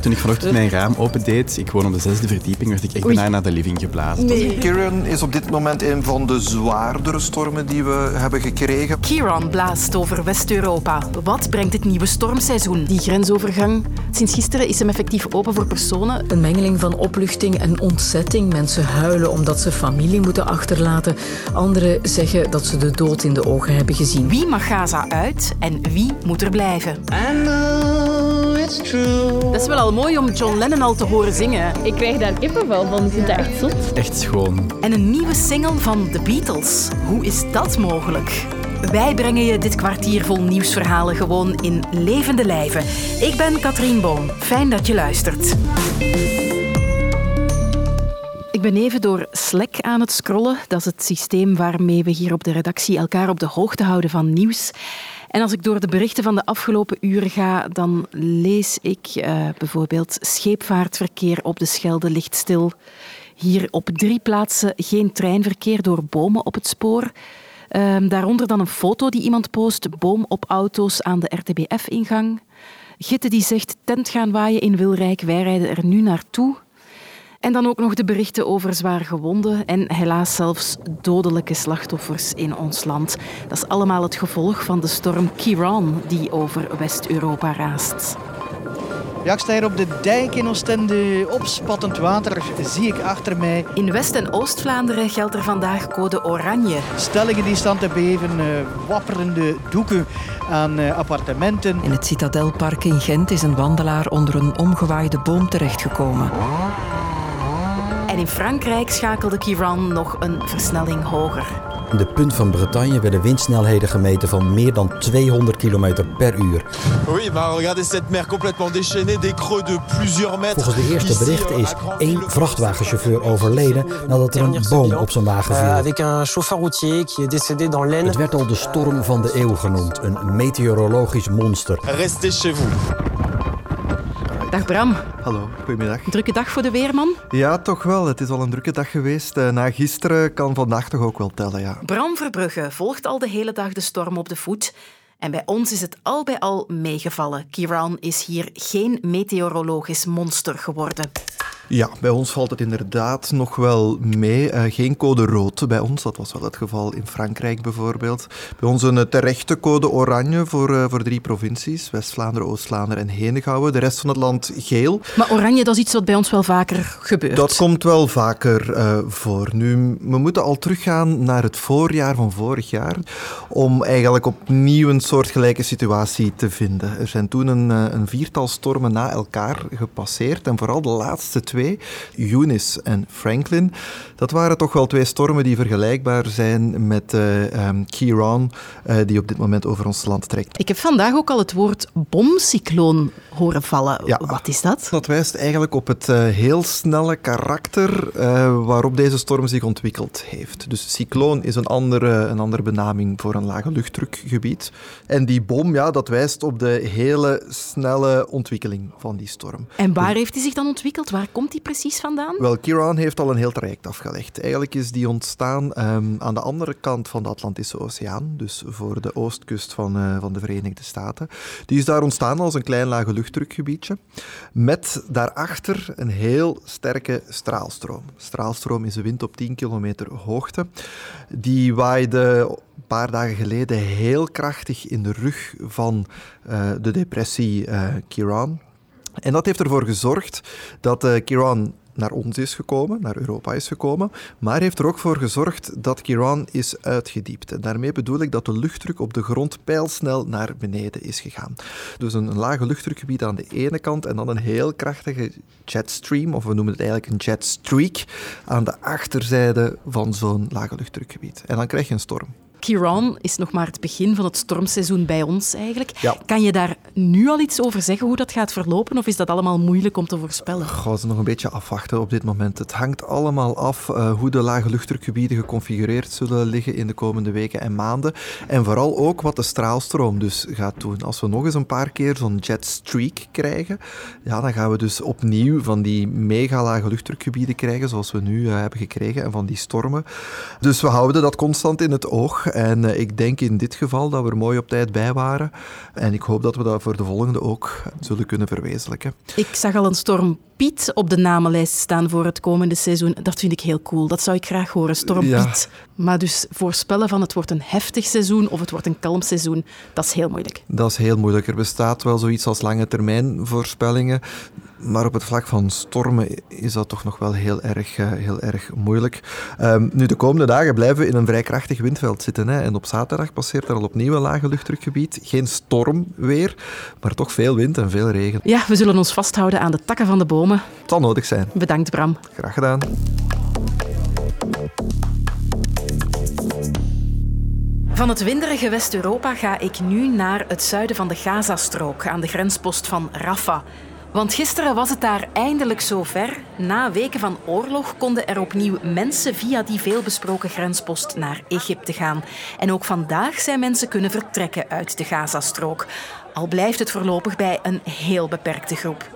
Toen ik vanochtend mijn raam opendeed, ik woon op de zesde verdieping, werd ik echt bijna naar de living geblazen. Nee. Kieran is op dit moment een van de zwaardere stormen die we hebben gekregen. Kieran blaast over West-Europa. Wat brengt het nieuwe stormseizoen? Die grensovergang, sinds gisteren is hem effectief open voor personen. Een mengeling van opluchting en ontzetting. Mensen huilen omdat ze familie moeten achterlaten. Anderen zeggen dat ze de dood in de ogen hebben gezien. Wie mag Gaza uit en wie moet er blijven? Dat is wel al mooi om John Lennon al te horen zingen. Ik krijg daar kippenvel van. Ik vind dat echt zot. Echt schoon. En een nieuwe single van The Beatles. Hoe is dat mogelijk? Wij brengen je dit kwartier vol nieuwsverhalen gewoon in levende lijven. Ik ben Katrien Boom. Fijn dat je luistert. Ik ben even door Slack aan het scrollen. Dat is het systeem waarmee we hier op de redactie elkaar op de hoogte houden van nieuws. En als ik door de berichten van de afgelopen uren ga, dan lees ik eh, bijvoorbeeld scheepvaartverkeer op de Schelde ligt stil. Hier op drie plaatsen geen treinverkeer door bomen op het spoor. Ehm, daaronder dan een foto die iemand post, boom op auto's aan de RTBF-ingang. Gitte die zegt tent gaan waaien in Wilrijk, wij rijden er nu naartoe. En dan ook nog de berichten over zwaar gewonden en helaas zelfs dodelijke slachtoffers in ons land. Dat is allemaal het gevolg van de storm Kiran die over West-Europa raast. Ja, ik sta hier op de dijk in Oostende. Opspattend water zie ik achter mij. In West- en Oost-Vlaanderen geldt er vandaag code oranje. Stellingen die staan te beven, eh, wapperende doeken aan eh, appartementen. In het Citadelpark in Gent is een wandelaar onder een omgewaaide boom terechtgekomen. In Frankrijk schakelde Kiran nog een versnelling hoger. In de punt van Bretagne werden windsnelheden gemeten van meer dan 200 km per uur. Oui, bah regardez cette mer complètement déchaînée, des creux de plusieurs mètres. Volgens de eerste berichten euh, is één vrachtwagenchauffeur overleden nadat er een boom op zijn wagen viel. avec un chauffeur routier qui est décédé dans l'Aisne. Het werd al de storm van de eeuw genoemd, een meteorologisch monster. Restez chez vous. Dag Bram, Hallo, goedemiddag. drukke dag voor de weerman. Ja, toch wel. Het is al een drukke dag geweest. Eh, Na gisteren kan vandaag toch ook wel tellen, ja. Bram Verbrugge volgt al de hele dag de storm op de voet. En bij ons is het al bij al meegevallen. Kiran is hier geen meteorologisch monster geworden. Ja, bij ons valt het inderdaad nog wel mee. Eh, geen code rood bij ons, dat was wel het geval in Frankrijk bijvoorbeeld. Bij ons een eh, terechte code oranje voor, eh, voor drie provincies. West-Vlaanderen, Oost-Vlaanderen en Henegouwen. De rest van het land geel. Maar oranje, dat is iets wat bij ons wel vaker gebeurt. Dat komt wel vaker voor. Nu, we moeten al teruggaan naar het voorjaar van vorig jaar om eigenlijk opnieuw een soortgelijke situatie te vinden. Er zijn toen een, een viertal stormen na elkaar gepasseerd en vooral de laatste twee, Eunice en Franklin, dat waren toch wel twee stormen die vergelijkbaar zijn met Kiran, eh, die op dit moment over ons land trekt. Ik heb vandaag ook al het woord bomcycloon horen vallen. Ja. Wat is dat? Dat wijst eigenlijk op het eh, heel snelle karakter waarop deze storm zich ontwikkeld heeft. Dus cycloon is een andere, een andere benaming voor een lage luchtdrukgebied. En die bom, ja, dat wijst op de hele snelle ontwikkeling van die storm. En waar heeft hij zich dan ontwikkeld? Waar komt hij precies vandaan? Wel, Kiran heeft al een heel traject afgelegd. Eigenlijk is die ontstaan ehm, aan de andere kant van de Atlantische Oceaan, dus voor de oostkust van, eh, van de Verenigde Staten. Die is daar ontstaan als een klein lage luchtdrukgebiedje, met daarachter een heel sterke straalstroom. Straalstroom is een wind op 10 kilometer hoogte. Die waaide een paar dagen geleden heel krachtig in de rug van eh, de depressie eh, Kiran. En dat heeft ervoor gezorgd dat eh, Kiran naar ons is gekomen, naar Europa is gekomen, maar heeft er ook voor gezorgd dat Kiran is uitgediept. En daarmee bedoel ik dat de luchtdruk op de grond pijlsnel naar beneden is gegaan. Dus een, een lage luchtdrukgebied aan de ene kant en dan een heel krachtige jetstream, of we noemen het eigenlijk een jetstreak, aan de achterzijde van zo'n lage luchtdrukgebied. En dan krijg je een storm. Kiran is nog maar het begin van het stormseizoen bij ons eigenlijk. Ja. Kan je daar nu al iets over zeggen hoe dat gaat verlopen? Of is dat allemaal moeilijk om te voorspellen? Gaan ze nog een beetje afwachten op dit moment. Het hangt allemaal af eh, hoe de lage luchtdrukgebieden geconfigureerd zullen liggen in de komende weken en maanden. En vooral ook wat de straalstroom dus gaat doen. Als we nog eens een paar keer zo'n jet streak krijgen, ja, dan gaan we dus opnieuw van die mega lage luchtdrukgebieden krijgen, zoals we nu eh, hebben gekregen, en van die stormen. Dus we houden dat constant in het oog. En eh, ik denk in dit geval dat we er mooi op tijd bij waren. En ik hoop dat we dat voor de volgende ook zullen kunnen verwezenlijken. Ik zag al een storm Piet op de namenlijst staan voor het komende seizoen. Dat vind ik heel cool. Dat zou ik graag horen, Storm Ja. Piet. Maar dus voorspellen van het wordt een heftig seizoen of het wordt een kalm seizoen, dat is heel moeilijk. Dat is heel moeilijk. Er bestaat wel zoiets als lange termijn voorspellingen. Maar op het vlak van stormen is dat toch nog wel heel erg, eh, heel erg moeilijk. Ehm, nu, de komende dagen blijven we in een vrij krachtig windveld zitten. Hè. En op zaterdag passeert er al opnieuw een lage luchtdrukgebied. Geen storm weer, maar toch veel wind en veel regen. Ja, we zullen ons vasthouden aan de takken van de bomen. Het zal nodig zijn. Bedankt, Bram. Graag gedaan. Van het winderige West-Europa ga ik nu naar het zuiden van de Gazastrook, aan de grenspost van Rafah. Want gisteren was het daar eindelijk zover. Na weken van oorlog konden er opnieuw mensen via die veelbesproken grenspost naar Egypte gaan. En ook vandaag zijn mensen kunnen vertrekken uit de Gazastrook. Al blijft het voorlopig bij een heel beperkte groep.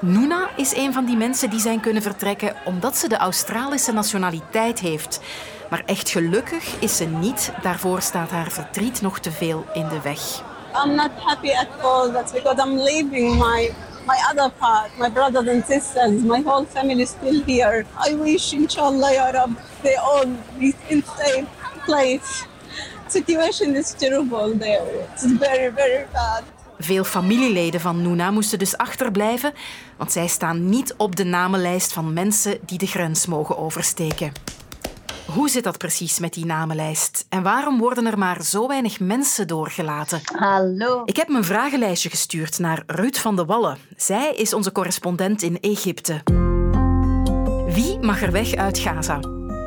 Noona is een van die mensen die zijn kunnen vertrekken omdat ze de Australische nationaliteit heeft. Maar echt gelukkig is ze niet. Daarvoor staat haar verdriet nog te veel in de weg. I'm not happy at all. That's because I'm leaving my my other part, my brothers and sisters, my whole family is still here. I wish, inshallah, ya Rab, they all be in safe place. Situation is terrible there. It's very, very bad. Veel familieleden van Noona moesten dus achterblijven, want zij staan niet op de namenlijst van mensen die de grens mogen oversteken. Hoe zit dat precies met die namenlijst? En waarom worden er maar zo weinig mensen doorgelaten? Hallo. Ik heb mijn vragenlijstje gestuurd naar Ruud van de Wallen. Zij is onze correspondent in Egypte. Wie mag er weg uit Gaza?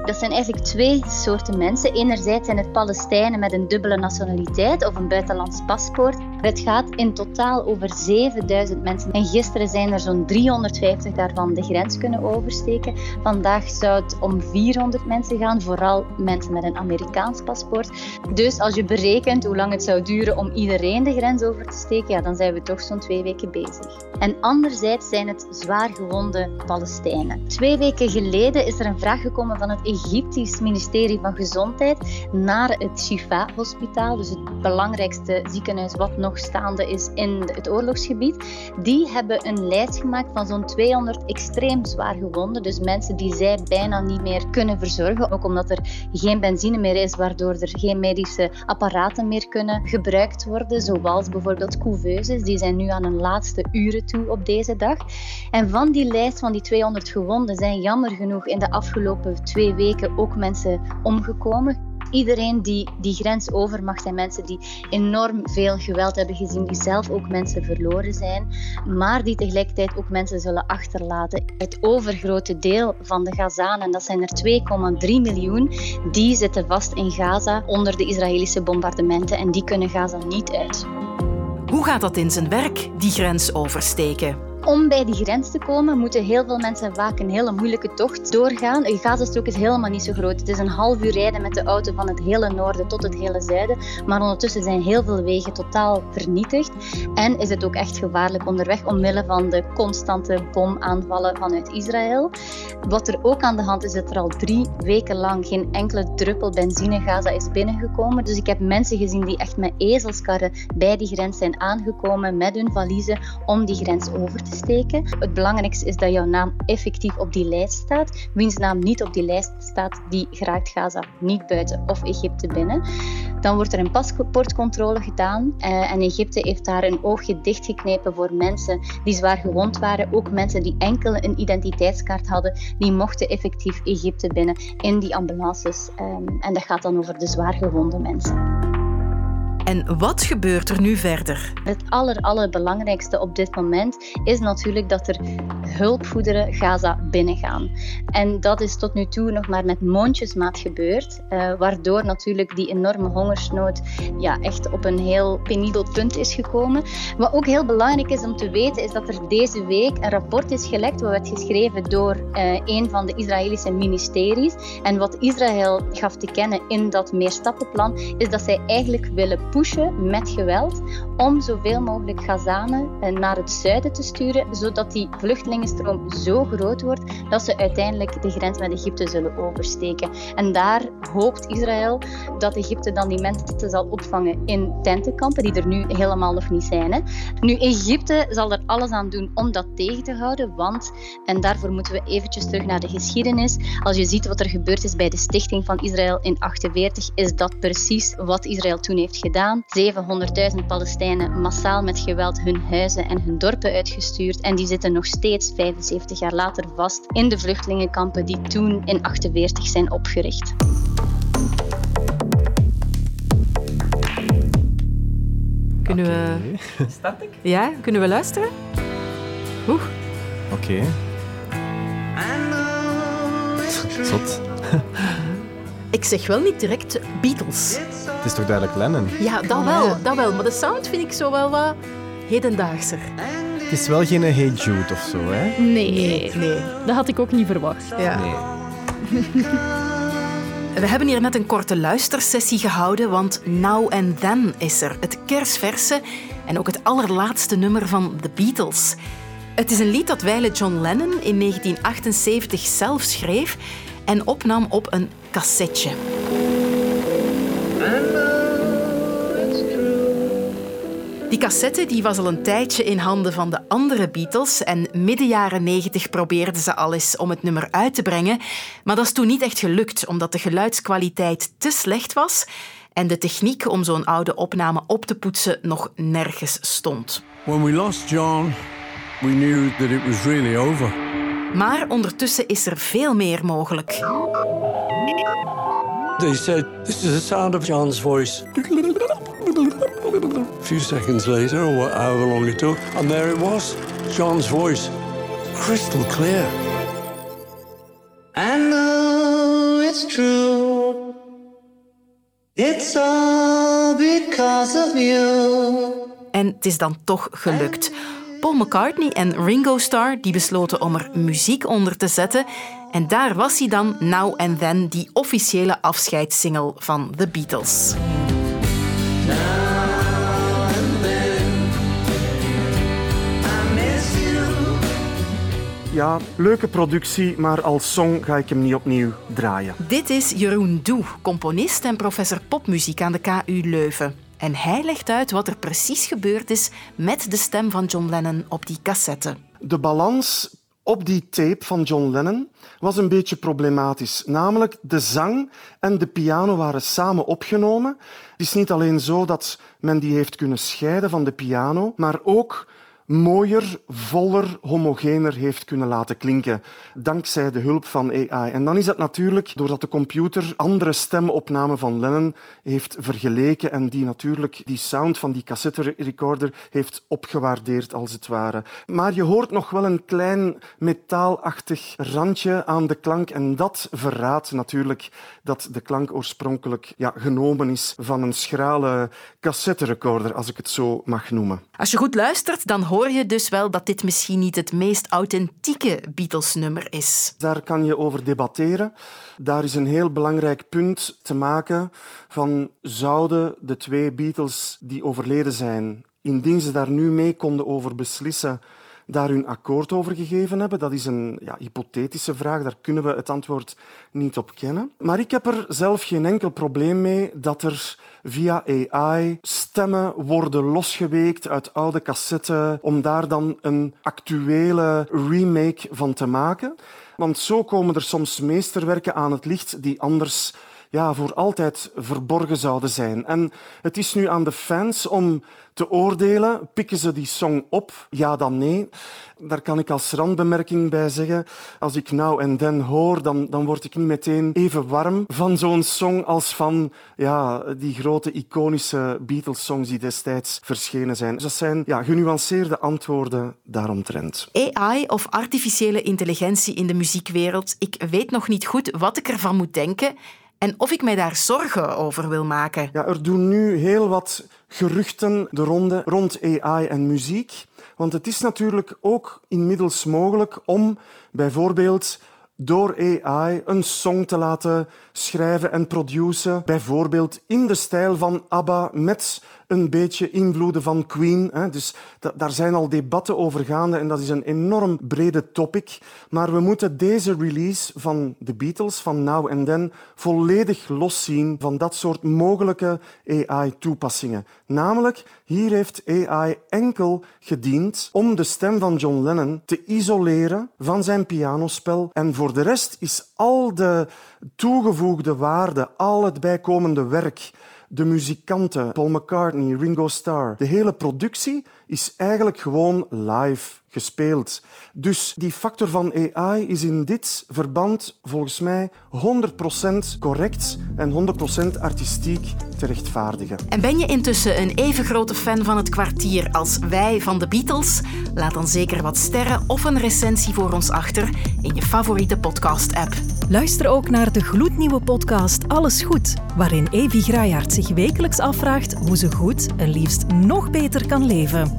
Dat zijn eigenlijk twee soorten mensen. Enerzijds zijn het Palestijnen met een dubbele nationaliteit of een buitenlands paspoort. Het gaat in totaal over 7000 mensen. En gisteren zijn er zo'n 350 daarvan de grens kunnen oversteken. Vandaag zou het om 400 mensen gaan, vooral mensen met een Amerikaans paspoort. Dus als je berekent hoe lang het zou duren om iedereen de grens over te steken, ja, dan zijn we toch zo'n twee weken bezig. En anderzijds zijn het zwaar gewonde Palestijnen. Twee weken geleden is er een vraag gekomen van het Egyptisch ministerie van Gezondheid naar het Shifa-hospitaal, dus het belangrijkste ziekenhuis wat nog staande is in het oorlogsgebied. Die hebben een lijst gemaakt van zo'n 200 extreem zwaar gewonden, dus mensen die zij bijna niet meer kunnen verzorgen, ook omdat er geen benzine meer is, waardoor er geen medische apparaten meer kunnen gebruikt worden, zoals bijvoorbeeld couveuses. Die zijn nu aan hun laatste uren toe op deze dag. En van die lijst van die 200 gewonden zijn jammer genoeg in de afgelopen twee weken ook mensen omgekomen. Iedereen die die grens over mag zijn mensen die enorm veel geweld hebben gezien, die zelf ook mensen verloren zijn, maar die tegelijkertijd ook mensen zullen achterlaten. Het overgrote deel van de Gazanen, dat zijn er 2,3 miljoen, die zitten vast in Gaza onder de Israëlische bombardementen en die kunnen Gaza niet uit. Hoe gaat dat in zijn werk, die grens oversteken? Om bij die grens te komen, moeten heel veel mensen vaak een hele moeilijke tocht doorgaan. De Gazastrook is helemaal niet zo groot. Het is een half uur rijden met de auto van het hele noorden tot het hele zuiden. Maar ondertussen zijn heel veel wegen totaal vernietigd. En is het ook echt gevaarlijk onderweg omwille van de constante bomaanvallen vanuit Israël. Wat er ook aan de hand is, dat er al drie weken lang geen enkele druppel benzine Gaza is binnengekomen. Dus ik heb mensen gezien die echt met ezelskarren bij die grens zijn aangekomen met hun valiezen om die grens over te steken. Het belangrijkste is dat jouw naam effectief op die lijst staat. Wiens naam niet op die lijst staat, die geraakt Gaza niet buiten of Egypte binnen. Dan wordt er een paspoortcontrole gedaan eh, en Egypte heeft daar een oogje dichtgeknepen voor mensen die zwaar gewond waren. Ook mensen die enkel een identiteitskaart hadden, die mochten effectief Egypte binnen in die ambulances. Ehm, en dat gaat dan over de zwaar gewonde mensen. En wat gebeurt er nu verder? Het aller, allerbelangrijkste op dit moment is natuurlijk dat er hulpgoederen Gaza binnengaan. En dat is tot nu toe nog maar met mondjesmaat gebeurd, eh, waardoor natuurlijk die enorme hongersnood ja, echt op een heel penibel punt is gekomen. Wat ook heel belangrijk is om te weten, is dat er deze week een rapport is gelekt, wat werd geschreven door eh, een van de Israëlische ministeries. En wat Israël gaf te kennen in dat meerstappenplan, is dat zij eigenlijk willen pushen met geweld om zoveel mogelijk Gazanen eh, naar het zuiden te sturen, zodat die vluchtelingenstroom zo groot wordt dat ze uiteindelijk de grens met Egypte zullen oversteken. En daar hoopt Israël dat Egypte dan die mensen zal opvangen in tentenkampen, die er nu helemaal nog niet zijn. Hè. Nu, Egypte zal er alles aan doen om dat tegen te houden, want, en daarvoor moeten we eventjes terug naar de geschiedenis, als je ziet wat er gebeurd is bij de stichting van Israël in 48, is dat precies wat Israël toen heeft gedaan. 700.000 Palestijnen massaal met geweld hun huizen en hun dorpen uitgestuurd en die zitten nog steeds 75 jaar later vast in de vluchtelingenkampen die toen in 48 zijn opgericht. Kunnen we... Start ik? Ja, kunnen we luisteren? Oeh. Oké. Zot. Ik zeg wel niet direct Beatles. Het is toch duidelijk Lennon? Ja, dat wel, dat wel. Maar de sound vind ik zo wel wat hedendaagser. Het is wel geen Hey Jude of zo, hè? Nee. Nee. Dat had ik ook niet verwacht. Ja. Nee. We hebben hier net een korte luistersessie gehouden, want Now and Then is er. Het kersverse en ook het allerlaatste nummer van The Beatles. Het is een lied dat wijle John Lennon in 1978 zelf schreef en opnam op een cassetje. Die cassette die was al een tijdje in handen van de andere Beatles en midden jaren 90 probeerden ze al eens om het nummer uit te brengen, maar dat is toen niet echt gelukt omdat de geluidskwaliteit te slecht was en de techniek om zo'n oude opname op te poetsen nog nergens stond. When we lost John, we knew that it was really over. Maar ondertussen is er veel meer mogelijk. They said, This is the sound of John's voice. A few seconds later, or however long it took, and there it was John's voice. Crystal clear. I know it's true. It's all because of you. En het is dan toch gelukt. Paul McCartney en Ringo Starr die besloten om er muziek onder te zetten. En daar was hij dan, Now and Then, die officiële afscheidssingle van The Beatles. Ja, leuke productie, maar als song ga ik hem niet opnieuw draaien. Dit is Jeroen Doe, componist en professor popmuziek aan de KU Leuven. En hij legt uit wat er precies gebeurd is met de stem van John Lennon op die cassette. De balans op die tape van John Lennon was een beetje problematisch. Namelijk, de zang en de piano waren samen opgenomen. Het is niet alleen zo dat men die heeft kunnen scheiden van de piano, maar ook mooier, voller, homogener heeft kunnen laten klinken. Dankzij de hulp van AI. En dan is dat natuurlijk doordat de computer andere stemopnamen van Lennon heeft vergeleken en die natuurlijk die sound van die cassette recorder heeft opgewaardeerd, als het ware. Maar je hoort nog wel een klein metaalachtig randje aan de klank en dat verraadt natuurlijk dat de klank oorspronkelijk ja, genomen is van een schrale cassette recorder, als ik het zo mag noemen. Als je goed luistert, dan hoor je dus wel dat dit misschien niet het meest authentieke Beatles-nummer is. Daar kan je over debatteren. Daar is een heel belangrijk punt te maken van zouden de twee Beatles die overleden zijn, indien ze daar nu mee konden over beslissen, daar hun akkoord over gegeven hebben? Dat is een ja, hypothetische vraag, daar kunnen we het antwoord niet op kennen. Maar ik heb er zelf geen enkel probleem mee dat er via AI stemmen worden losgeweekt uit oude cassetten om daar dan een actuele remake van te maken. Want zo komen er soms meesterwerken aan het licht die anders ja, voor altijd verborgen zouden zijn. En het is nu aan de fans om te oordelen. Pikken ze die song op? Ja, dan nee. Daar kan ik als randbemerking bij zeggen. Als ik Now and Then hoor, dan, dan word ik niet meteen even warm van zo'n song als van ja, die grote iconische Beatles-songs die destijds verschenen zijn. Dus dat zijn ja, genuanceerde antwoorden daaromtrent. AI of artificiële intelligentie in de muziekwereld, ik weet nog niet goed wat ik ervan moet denken en of ik mij daar zorgen over wil maken. Ja, er doen nu heel wat geruchten de ronde rond AI en muziek. Want het is natuurlijk ook inmiddels mogelijk om bijvoorbeeld door AI een song te laten schrijven en produceren. Bijvoorbeeld in de stijl van ABBA met een beetje invloeden van Queen. Hè. Dus daar zijn al debatten over gaande en dat is een enorm brede topic. Maar we moeten deze release van de Beatles, van Now and Then, volledig loszien van dat soort mogelijke AI-toepassingen. Namelijk, hier heeft AI enkel gediend om de stem van John Lennon te isoleren van zijn pianospel. En voor de rest is al de toegevoegde waarde, al het bijkomende werk de muzikanten, Paul McCartney, Ringo Starr. De hele productie is eigenlijk gewoon live gespeeld. Dus die factor van AI is in dit verband volgens mij 100% correct en 100% artistiek te rechtvaardigen. En ben je intussen een even grote fan van het kwartier als wij van de Beatles? Laat dan zeker wat sterren of een recensie voor ons achter in je favoriete podcast-app. Luister ook naar de gloednieuwe podcast Alles Goed, waarin Evi Graaiaert zich wekelijks afvraagt hoe ze goed en liefst nog beter kan leven.